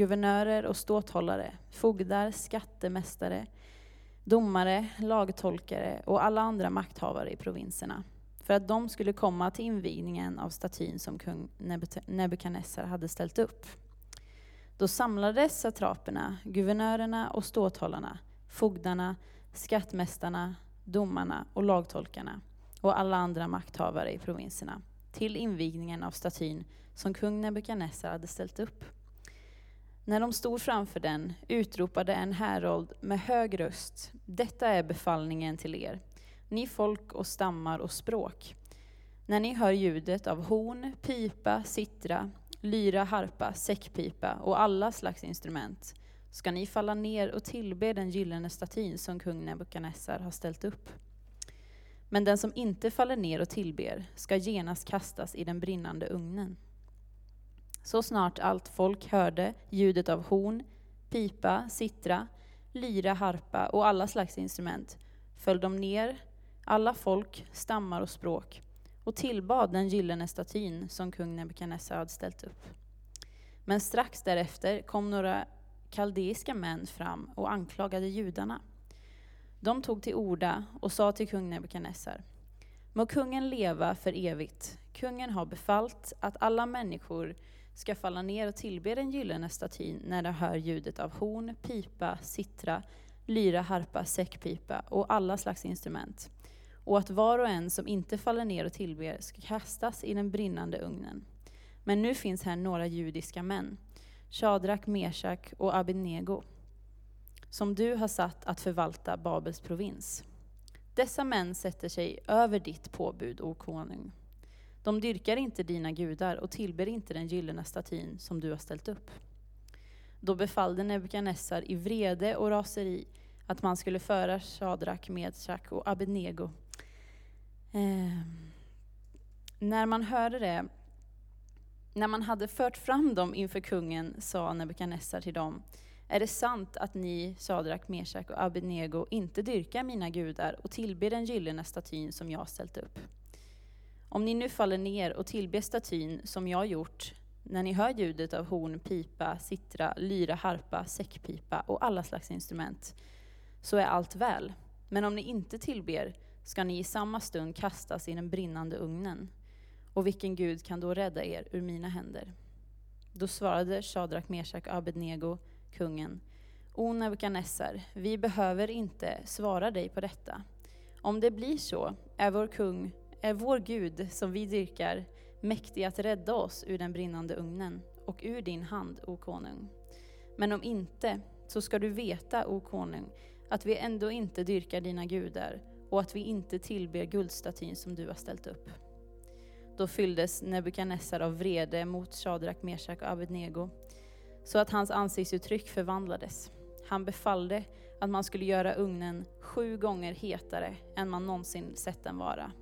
guvernörer och ståthållare, fogdar, skattemästare, domare, lagtolkare och alla andra makthavare i provinserna för att de skulle komma till invigningen av statyn som kung Nebukadnessar hade ställt upp. Då samlades satraperna, guvernörerna och ståthållarna, fogdarna, skattmästarna, domarna och lagtolkarna och alla andra makthavare i provinserna till invigningen av statyn som kung Nebukadnessar hade ställt upp. När de stod framför den utropade en härold med hög röst, detta är befallningen till er, ni folk och stammar och språk. När ni hör ljudet av horn, pipa, sittra, lyra, harpa, säckpipa och alla slags instrument ska ni falla ner och tillbe den gyllene statyn som kung Nebukadnessar har ställt upp. Men den som inte faller ner och tillber ska genast kastas i den brinnande ugnen. Så snart allt folk hörde ljudet av horn, pipa, sittra, lyra, harpa och alla slags instrument föll de ner, alla folk, stammar och språk, och tillbad den gyllene statyn som kung Nebukadnessar hade ställt upp. Men strax därefter kom några kaldeiska män fram och anklagade judarna. De tog till orda och sa till kung Nebukadnessar, må kungen leva för evigt. Kungen har befallt att alla människor ska falla ner och tillbe den gyllene statyn när de hör ljudet av horn, pipa, sittra, lyra, harpa, säckpipa och alla slags instrument. Och att var och en som inte faller ner och tillber ska kastas i den brinnande ugnen. Men nu finns här några judiska män, Shadrak, Meshak och Abednego, som du har satt att förvalta Babels provins. Dessa män sätter sig över ditt påbud, o konung. De dyrkar inte dina gudar och tillber inte den gyllene statyn som du har ställt upp. Då befallde Nebukadnessar i vrede och raseri att man skulle föra Shadrak, Meshach och Abednego. Eh, när man hörde det, när man hade fört fram dem inför kungen, sa Nebukadnessar till dem, är det sant att ni, Sadrak, Meshach och Abednego, inte dyrkar mina gudar och tillber den gyllene statyn som jag ställt upp? Om ni nu faller ner och tillber statyn som jag gjort, när ni hör ljudet av horn, pipa, sittra, lyra, harpa, säckpipa och alla slags instrument, så är allt väl. Men om ni inte tillber ska ni i samma stund kastas i den brinnande ugnen. Och vilken Gud kan då rädda er ur mina händer? Då svarade Shadrak, Meshach och Abednego kungen, O Nebukadnessar, vi behöver inte svara dig på detta. Om det blir så är vår kung är vår Gud, som vi dyrkar, mäktig att rädda oss ur den brinnande ugnen och ur din hand, o konung. Men om inte, så ska du veta, o konung, att vi ändå inte dyrkar dina gudar och att vi inte tillber guldstatyn som du har ställt upp. Då fylldes Nebukadnessar av vrede mot Shadrak, Meshach och Abednego, så att hans ansiktsuttryck förvandlades. Han befallde att man skulle göra ugnen sju gånger hetare än man någonsin sett den vara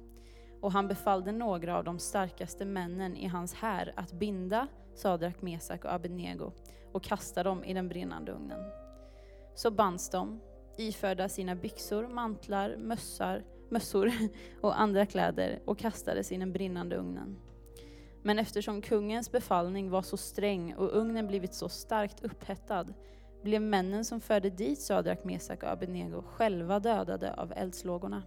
och han befallde några av de starkaste männen i hans här att binda Sadrak, Mesak och Abednego och kasta dem i den brinnande ugnen. Så bands de, iförda sina byxor, mantlar, mössar, mössor och andra kläder och kastades i den brinnande ugnen. Men eftersom kungens befallning var så sträng och ugnen blivit så starkt upphettad blev männen som förde dit Sadrak, Mesak och Abednego själva dödade av eldslågorna.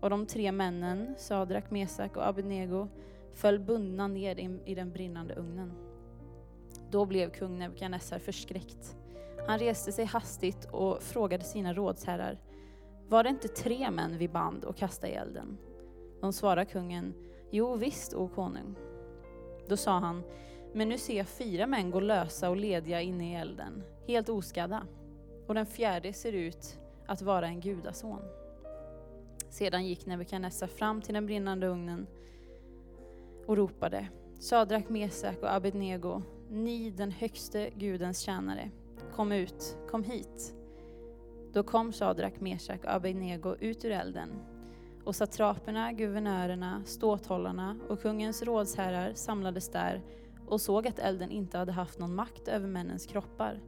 Och de tre männen, Sadrak, Mesak och Abednego, föll bundna ner i den brinnande ugnen. Då blev kung Nebukadnessar förskräckt. Han reste sig hastigt och frågade sina rådsherrar, var det inte tre män vi band och kastade i elden? De svarade kungen, jo visst, o konung. Då sa han, men nu ser jag fyra män gå lösa och lediga inne i elden, helt oskadda, och den fjärde ser ut att vara en gudason. Sedan gick Nebukadnessar fram till den brinnande ugnen och ropade Sadrak, Mesak och Abednego, ni den högste Gudens tjänare, kom ut, kom hit. Då kom Sadrak, Mesak och Abednego ut ur elden och satraperna, guvernörerna, ståthållarna och kungens rådsherrar samlades där och såg att elden inte hade haft någon makt över männens kroppar,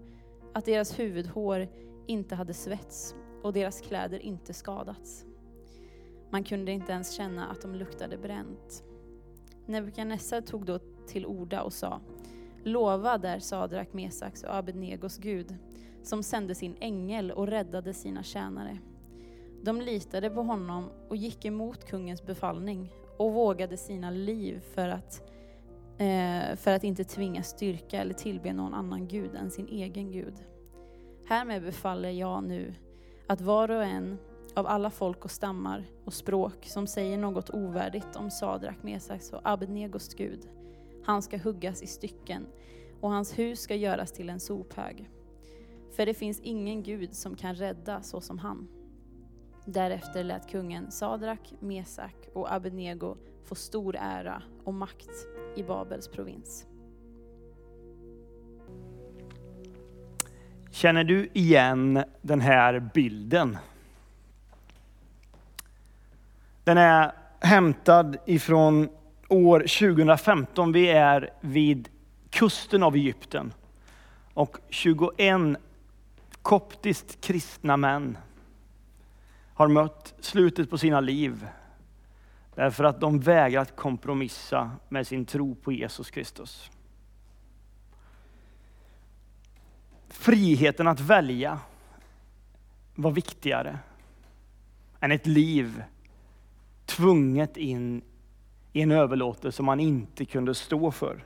att deras huvudhår inte hade svets och deras kläder inte skadats. Man kunde inte ens känna att de luktade bränt. Nebukadnessar tog då till orda och sa Lovad är Sadrak, Mesaks och Abednegos Gud, som sände sin ängel och räddade sina tjänare. De litade på honom och gick emot kungens befallning och vågade sina liv för att, eh, för att inte tvingas styrka eller tillbe någon annan gud än sin egen Gud. Härmed befaller jag nu att var och en av alla folk och stammar och språk som säger något ovärdigt om Sadrak, Mesaks och Abednegos Gud, han ska huggas i stycken och hans hus ska göras till en sophög. För det finns ingen Gud som kan rädda så som han. Därefter lät kungen Sadrak, Mesak och Abednego få stor ära och makt i Babels provins. Känner du igen den här bilden? Den är hämtad ifrån år 2015. Vi är vid kusten av Egypten. Och 21 koptiskt kristna män har mött slutet på sina liv därför att de vägrat kompromissa med sin tro på Jesus Kristus. Friheten att välja var viktigare än ett liv tvunget in i en överlåtelse som man inte kunde stå för.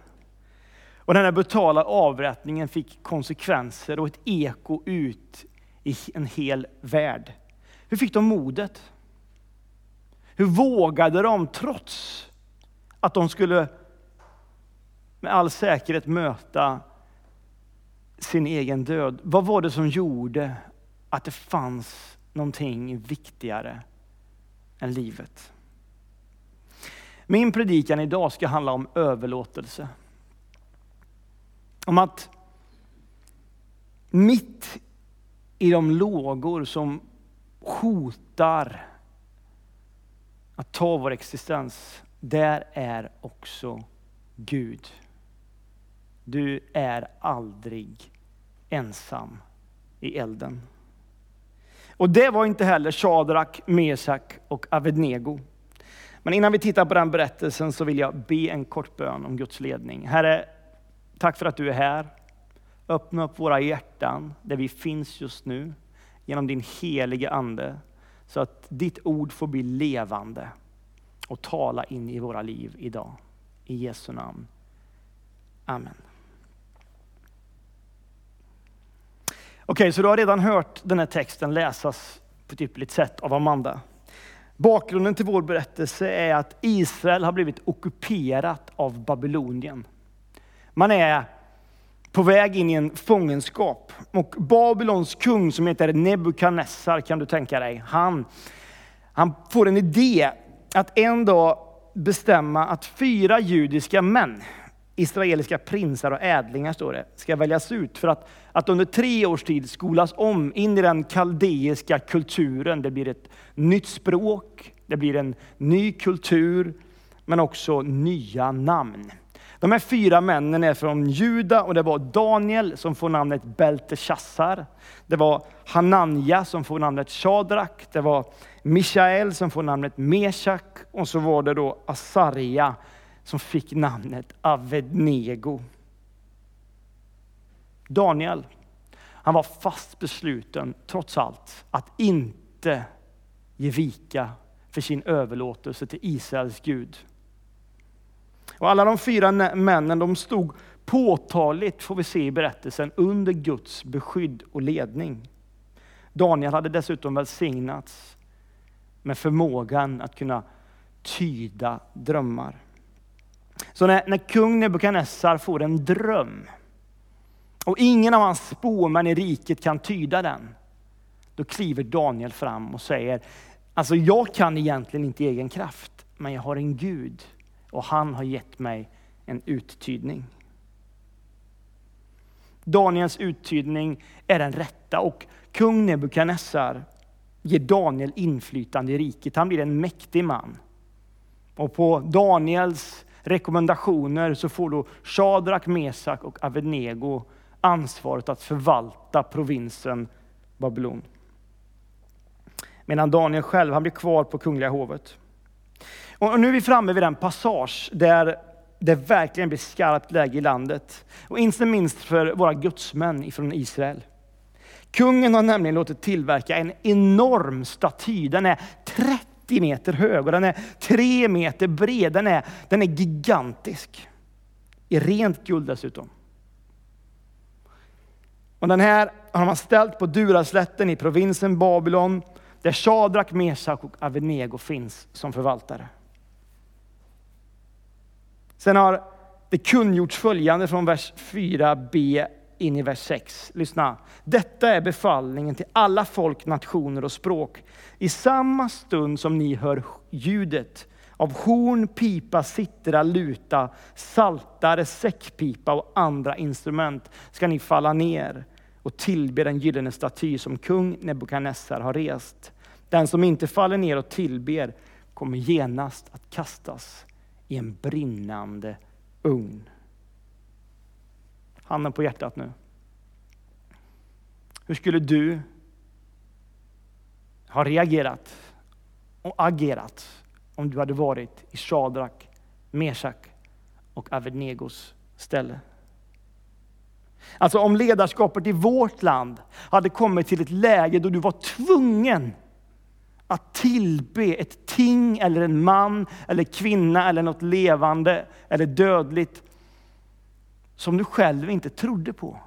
Och den här brutala avrättningen fick konsekvenser och ett eko ut i en hel värld. Hur fick de modet? Hur vågade de trots att de skulle med all säkerhet möta sin egen död? Vad var det som gjorde att det fanns någonting viktigare än livet? Min predikan idag ska handla om överlåtelse. Om att mitt i de lågor som hotar att ta vår existens, där är också Gud. Du är aldrig ensam i elden. Och det var inte heller Shadrak, Mesak och Avednego. Men innan vi tittar på den berättelsen så vill jag be en kort bön om Guds ledning. Herre, tack för att du är här. Öppna upp våra hjärtan där vi finns just nu genom din helige Ande så att ditt ord får bli levande och tala in i våra liv idag. I Jesu namn. Amen. Okej, så du har redan hört den här texten läsas på ett ypperligt sätt av Amanda. Bakgrunden till vår berättelse är att Israel har blivit ockuperat av Babylonien. Man är på väg in i en fångenskap. Och Babylons kung som heter Nebukadnessar kan du tänka dig, han, han får en idé att en dag bestämma att fyra judiska män, israeliska prinsar och ädlingar står det, ska väljas ut för att, att under tre års tid skolas om in i den kaldeiska kulturen. Det blir ett nytt språk, det blir en ny kultur, men också nya namn. De här fyra männen är från Juda och det var Daniel som får namnet Belteshazzar. Det var Hananja som får namnet Shadrak. Det var Mishael som får namnet Meshak och så var det då Asarja som fick namnet Avednego. Daniel, han var fast besluten trots allt att inte ge vika för sin överlåtelse till Israels Gud. Och alla de fyra männen de stod påtagligt, får vi se i berättelsen, under Guds beskydd och ledning. Daniel hade dessutom välsignats med förmågan att kunna tyda drömmar. Så när, när kung Nebukadnessar får en dröm och ingen av hans spåmän i riket kan tyda den, då kliver Daniel fram och säger, alltså jag kan egentligen inte i egen kraft, men jag har en Gud och han har gett mig en uttydning. Daniels uttydning är den rätta och kung Nebukadnessar ger Daniel inflytande i riket. Han blir en mäktig man. Och på Daniels rekommendationer så får då Shadrak, Mesak och Avednego ansvaret att förvalta provinsen Babylon. Medan Daniel själv han blir kvar på kungliga hovet. Och nu är vi framme vid den passage där det verkligen blir skarpt läge i landet. Och inte minst för våra gudsmän ifrån Israel. Kungen har nämligen låtit tillverka en enorm staty. Den är 30 meter hög och den är 3 meter bred. Den är, den är gigantisk. I rent guld dessutom. Och den här har man ställt på Duraslätten i provinsen Babylon där Shadrak, Mesak och Avenego finns som förvaltare. Sen har det kungjorts följande från vers 4b in i vers 6. Lyssna. Detta är befallningen till alla folk, nationer och språk. I samma stund som ni hör ljudet av horn, pipa, sittra, luta, saltare, säckpipa och andra instrument ska ni falla ner och tillbe den gyllene staty som kung Nebukadnessar har rest. Den som inte faller ner och tillber kommer genast att kastas i en brinnande ugn. Handen på hjärtat nu. Hur skulle du ha reagerat och agerat om du hade varit i Shadrak, Mesak och Avednegos ställe? Alltså om ledarskapet i vårt land hade kommit till ett läge då du var tvungen att tillbe ett ting eller en man eller kvinna eller något levande eller dödligt som du själv inte trodde på.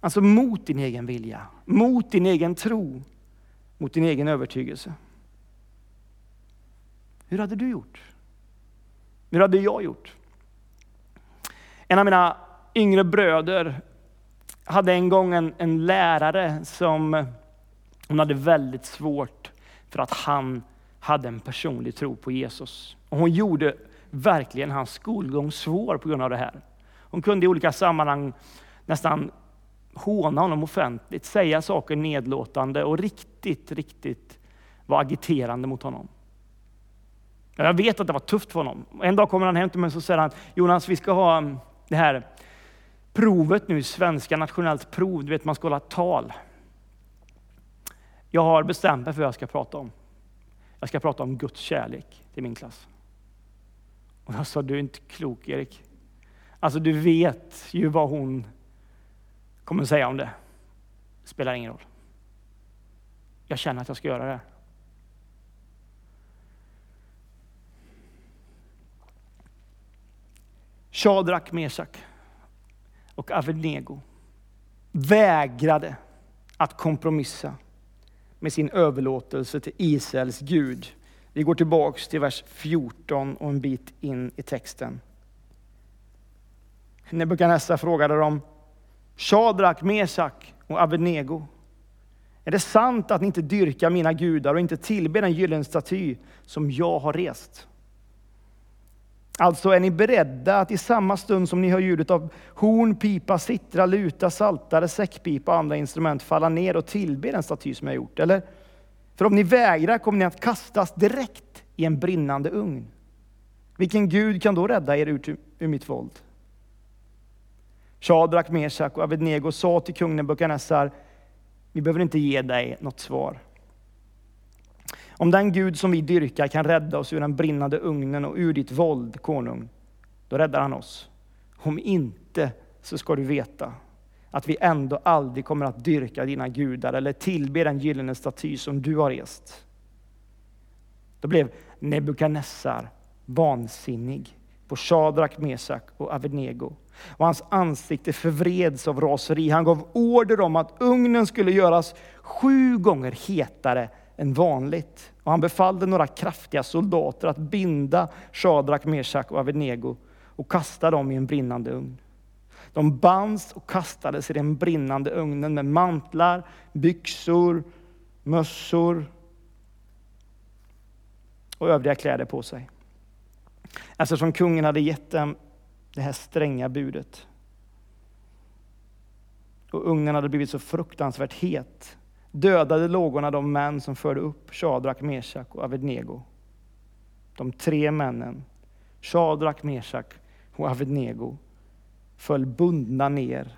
Alltså mot din egen vilja, mot din egen tro, mot din egen övertygelse. Hur hade du gjort? Hur hade jag gjort? En av mina yngre bröder hade en gång en, en lärare som hon hade väldigt svårt för att han hade en personlig tro på Jesus. Och hon gjorde verkligen hans skolgång svår på grund av det här. Hon kunde i olika sammanhang nästan håna honom offentligt, säga saker nedlåtande och riktigt, riktigt vara agiterande mot honom. Jag vet att det var tufft för honom. En dag kommer han hem till mig och säger han, Jonas vi ska ha mm, det här provet nu, svenska nationellt prov, du vet man ska hålla tal. Jag har bestämt mig för vad jag ska prata om. Jag ska prata om Guds kärlek till min klass. Och jag sa, du är inte klok Erik. Alltså du vet ju vad hon kommer säga om det. Spelar ingen roll. Jag känner att jag ska göra det. Shadrak, Mesak och Avednego vägrade att kompromissa med sin överlåtelse till Israels Gud. Vi går tillbaks till vers 14 och en bit in i texten. Nebukadnessar frågade dem, Shadrak, Mesak och Abednego. Är det sant att ni inte dyrkar mina gudar och inte tillber den gyllene staty som jag har rest? Alltså är ni beredda att i samma stund som ni hör ljudet av horn, pipa, sittra, luta, saltare, säckpipa och andra instrument falla ner och tillbe den staty som jag gjort? Eller? För om ni vägrar kommer ni att kastas direkt i en brinnande ugn. Vilken Gud kan då rädda er ur, ur mitt våld? Shadrak, Meshak och Avednego sa till kung Nebukadnessar, vi behöver inte ge dig något svar. Om den Gud som vi dyrkar kan rädda oss ur den brinnande ugnen och ur ditt våld, konung, då räddar han oss. Om inte så ska du veta att vi ändå aldrig kommer att dyrka dina gudar eller tillbe den gyllene staty som du har rest. Då blev Nebukadnessar vansinnig på Shadrak, Mesak och Avednego. Och hans ansikte förvreds av raseri. Han gav order om att ugnen skulle göras sju gånger hetare än vanligt. Och han befallde några kraftiga soldater att binda Shadrak, Mesak och Avednego och kasta dem i en brinnande ugn. De bands och kastades i den brinnande ugnen med mantlar, byxor, mössor och övriga kläder på sig. Eftersom kungen hade gett dem det här stränga budet. Och ugnen hade blivit så fruktansvärt het dödade lågorna de män som förde upp Shadrak, Meshak och Avednego. De tre männen, Shadrak, Meshak och Avednego, föll bundna ner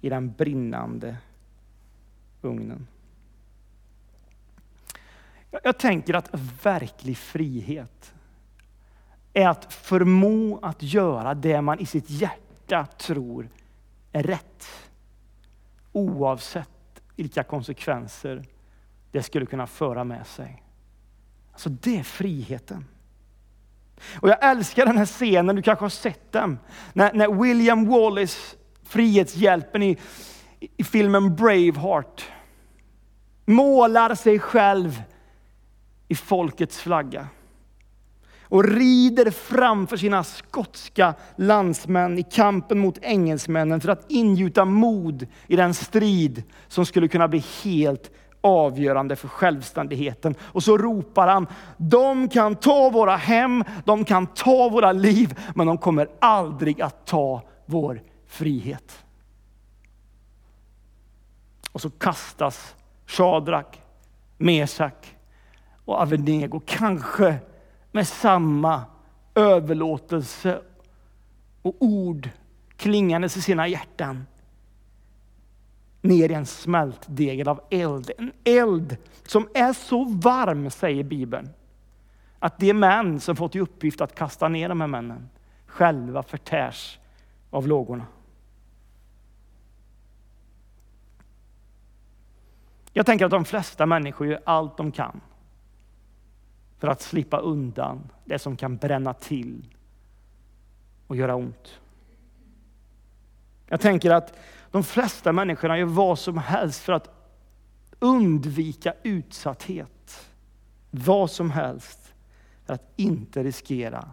i den brinnande ugnen. Jag tänker att verklig frihet är att förmå att göra det man i sitt hjärta tror är rätt. Oavsett vilka konsekvenser det skulle kunna föra med sig. Alltså det är friheten. Och jag älskar den här scenen, du kanske har sett den. När, när William Wallace, Frihetshjälpen i, i filmen Braveheart, målar sig själv i folkets flagga och rider framför sina skotska landsmän i kampen mot engelsmännen för att ingjuta mod i den strid som skulle kunna bli helt avgörande för självständigheten. Och så ropar han, de kan ta våra hem, de kan ta våra liv, men de kommer aldrig att ta vår frihet. Och så kastas Shadrak, Mesak och Avenego, kanske med samma överlåtelse och ord klingandes i sina hjärtan ner i en smältdegel av eld. En eld som är så varm, säger Bibeln, att de män som fått i uppgift att kasta ner de här männen själva förtärs av lågorna. Jag tänker att de flesta människor gör allt de kan för att slippa undan det som kan bränna till och göra ont. Jag tänker att de flesta människorna gör vad som helst för att undvika utsatthet. Vad som helst för att inte riskera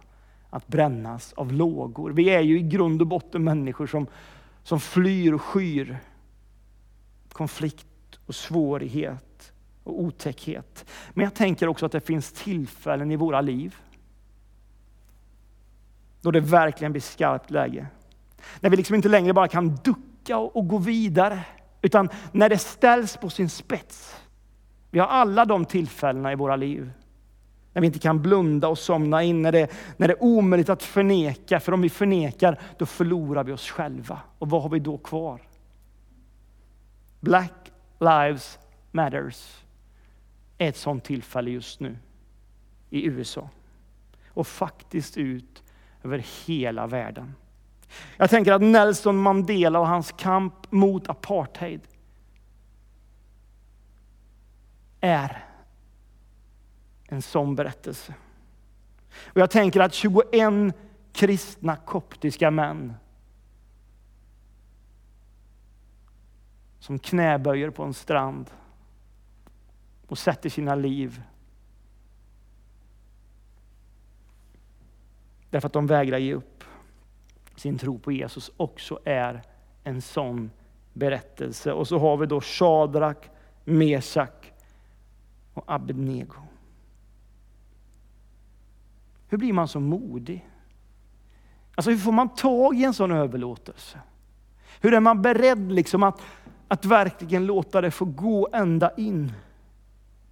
att brännas av lågor. Vi är ju i grund och botten människor som, som flyr och skyr konflikt och svårighet och otäckhet. Men jag tänker också att det finns tillfällen i våra liv då det verkligen blir skarpt läge. När vi liksom inte längre bara kan ducka och gå vidare, utan när det ställs på sin spets. Vi har alla de tillfällena i våra liv. När vi inte kan blunda och somna in, när det, när det är omöjligt att förneka. För om vi förnekar, då förlorar vi oss själva. Och vad har vi då kvar? Black Lives Matters är ett sådant tillfälle just nu i USA. Och faktiskt ut över hela världen. Jag tänker att Nelson Mandela och hans kamp mot apartheid är en sån berättelse. Och jag tänker att 21 kristna koptiska män som knäböjer på en strand och sätter sina liv därför att de vägrar ge upp sin tro på Jesus också är en sån berättelse. Och så har vi då Shadrak, Mesak och Abednego. Hur blir man så modig? Alltså hur får man tag i en sån överlåtelse? Hur är man beredd liksom att, att verkligen låta det få gå ända in?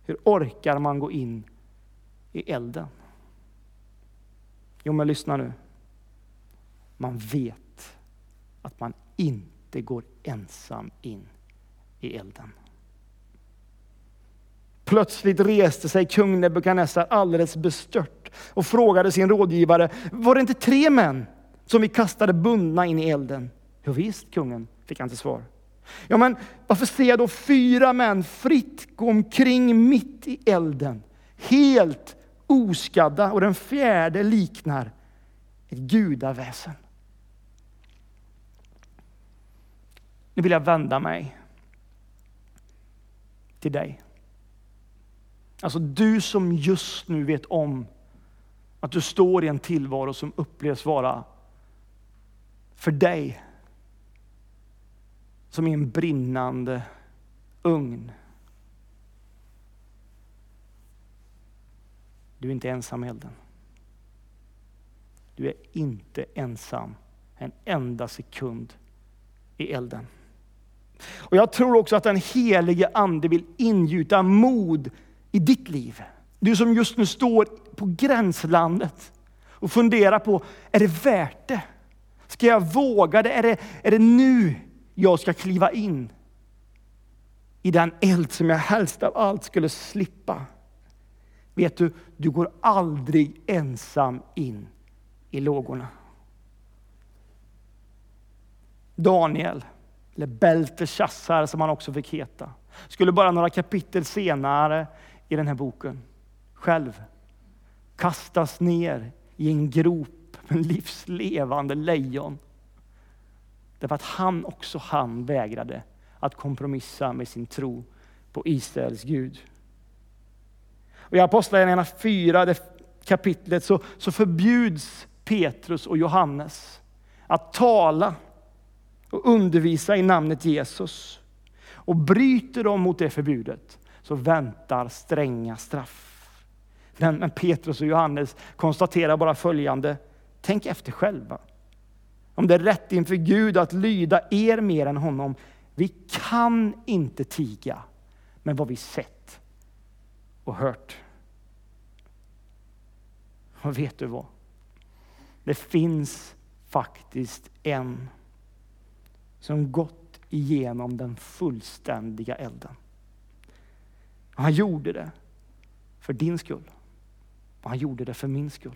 Hur orkar man gå in i elden? Jo, men lyssna nu. Man vet att man inte går ensam in i elden. Plötsligt reste sig kung Nebukadnessar alldeles bestört och frågade sin rådgivare, var det inte tre män som vi kastade bundna in i elden? Jo, visst, kungen, fick han till svar. Ja, men varför ser jag då fyra män fritt gå omkring mitt i elden, helt oskadda och den fjärde liknar ett gudaväsen? Nu vill jag vända mig till dig. Alltså du som just nu vet om att du står i en tillvaro som upplevs vara för dig som i en brinnande ugn. Du är inte ensam i elden. Du är inte ensam en enda sekund i elden. Och Jag tror också att den helige Ande vill ingjuta mod i ditt liv. Du som just nu står på gränslandet och funderar på, är det värt det? Ska jag våga det? Är det, är det nu jag ska kliva in i den eld som jag helst av allt skulle slippa? Vet du, du går aldrig ensam in i lågorna. Daniel, eller Belteshazzar som han också fick heta, skulle bara några kapitel senare i den här boken själv kastas ner i en grop med livslevande lejon. Därför att han också han vägrade att kompromissa med sin tro på Israels Gud. Och I Apostlagärningarna 4, det kapitlet, så, så förbjuds Petrus och Johannes att tala och undervisa i namnet Jesus. Och bryter de mot det förbudet så väntar stränga straff. Men Petrus och Johannes konstaterar bara följande. Tänk efter själva. Om det är rätt inför Gud att lyda er mer än honom. Vi kan inte tiga med vad vi sett och hört. Och vet du vad? Det finns faktiskt en som gått igenom den fullständiga elden. Han gjorde det för din skull. Och han gjorde det för min skull.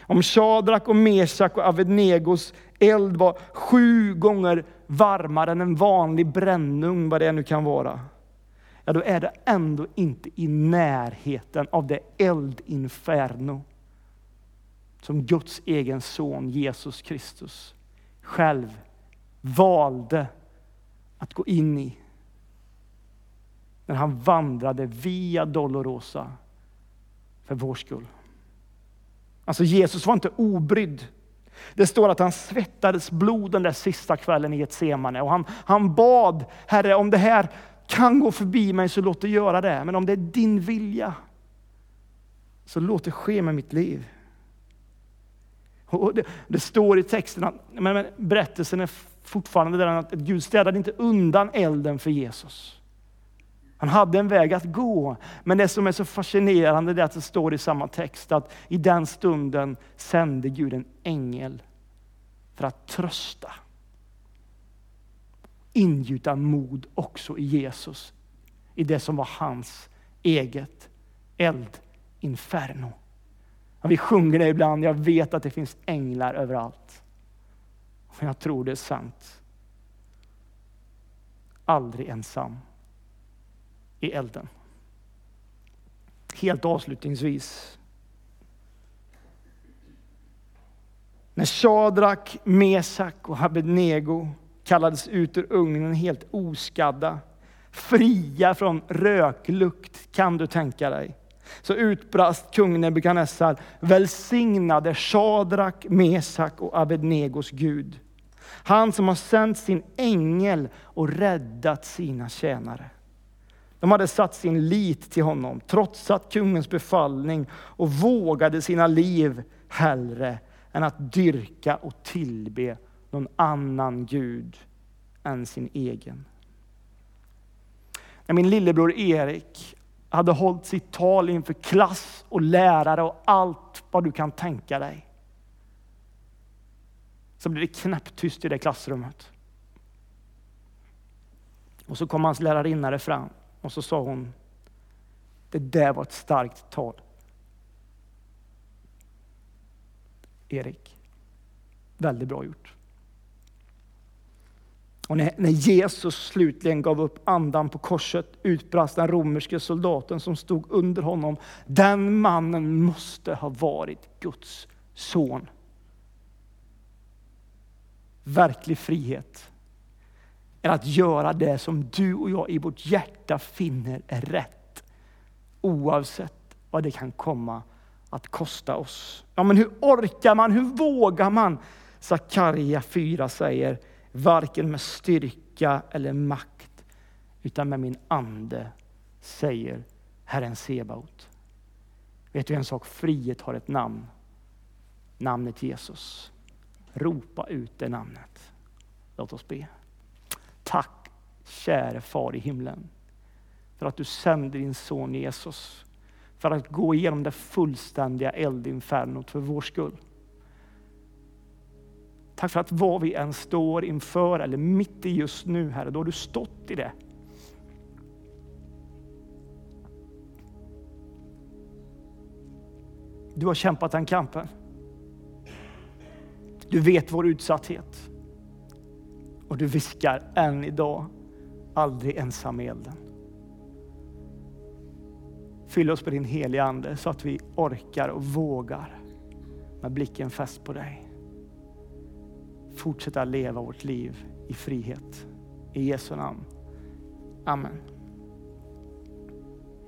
Om Shadrak och Mesak och Avednegos eld var sju gånger varmare än en vanlig brännugn, vad det nu kan vara, ja då är det ändå inte i närheten av det eldinferno som Guds egen son Jesus Kristus själv valde att gå in i när han vandrade via Dolorosa för vår skull. Alltså Jesus var inte obrydd. Det står att han svettades blod den där sista kvällen i Getsemane och han, han bad, Herre om det här kan gå förbi mig så låt det göra det. Men om det är din vilja så låt det ske med mitt liv. Och det, det står i texten att men, men, berättelsen är fortfarande den att Gud städade inte undan elden för Jesus. Han hade en väg att gå. Men det som är så fascinerande är att det står i samma text att i den stunden sände Gud en ängel för att trösta. Ingjuta mod också i Jesus. I det som var hans eget eldinferno. vi sjunger det ibland, jag vet att det finns änglar överallt. Och jag tror det är sant. Aldrig ensam i elden. Helt avslutningsvis. När Shadrak, Mesak och Abednego kallades ut ur ugnen helt oskadda, fria från röklukt, kan du tänka dig. Så utbrast kung Nebukadnessar, välsignade Shadrak, Mesak och Abednegos Gud. Han som har sänt sin ängel och räddat sina tjänare. De hade satt sin lit till honom, trotsat kungens befallning och vågade sina liv hellre än att dyrka och tillbe någon annan Gud än sin egen. När min lillebror Erik hade hållit sitt tal inför klass och lärare och allt vad du kan tänka dig, så blev det knäpptyst i det klassrummet. Och så kom hans lärarinnare fram och så sa hon, det där var ett starkt tal. Erik, väldigt bra gjort. Och när, när, Jesus slutligen gav upp andan på korset utbrast den romerske soldaten som stod under honom. Den mannen måste ha varit Guds son. Verklig frihet är att göra det som du och jag i vårt hjärta finner är rätt. Oavsett vad det kan komma att kosta oss. Ja, men hur orkar man? Hur vågar man? Sakarja 4 säger, varken med styrka eller makt, utan med min ande, säger Herren Sebaot. Vet du en sak? Frihet har ett namn. Namnet Jesus. Ropa ut det namnet. Låt oss be. Tack käre far i himlen för att du sände din son Jesus för att gå igenom det fullständiga eldinfernot för vår skull. Tack för att vad vi än står inför eller mitt i just nu, Herre, då har du stått i det. Du har kämpat den kampen. Du vet vår utsatthet. Och du viskar än idag, aldrig ensam i elden. Fyll oss med din heliga Ande så att vi orkar och vågar med blicken fäst på dig. Fortsätta leva vårt liv i frihet. I Jesu namn. Amen.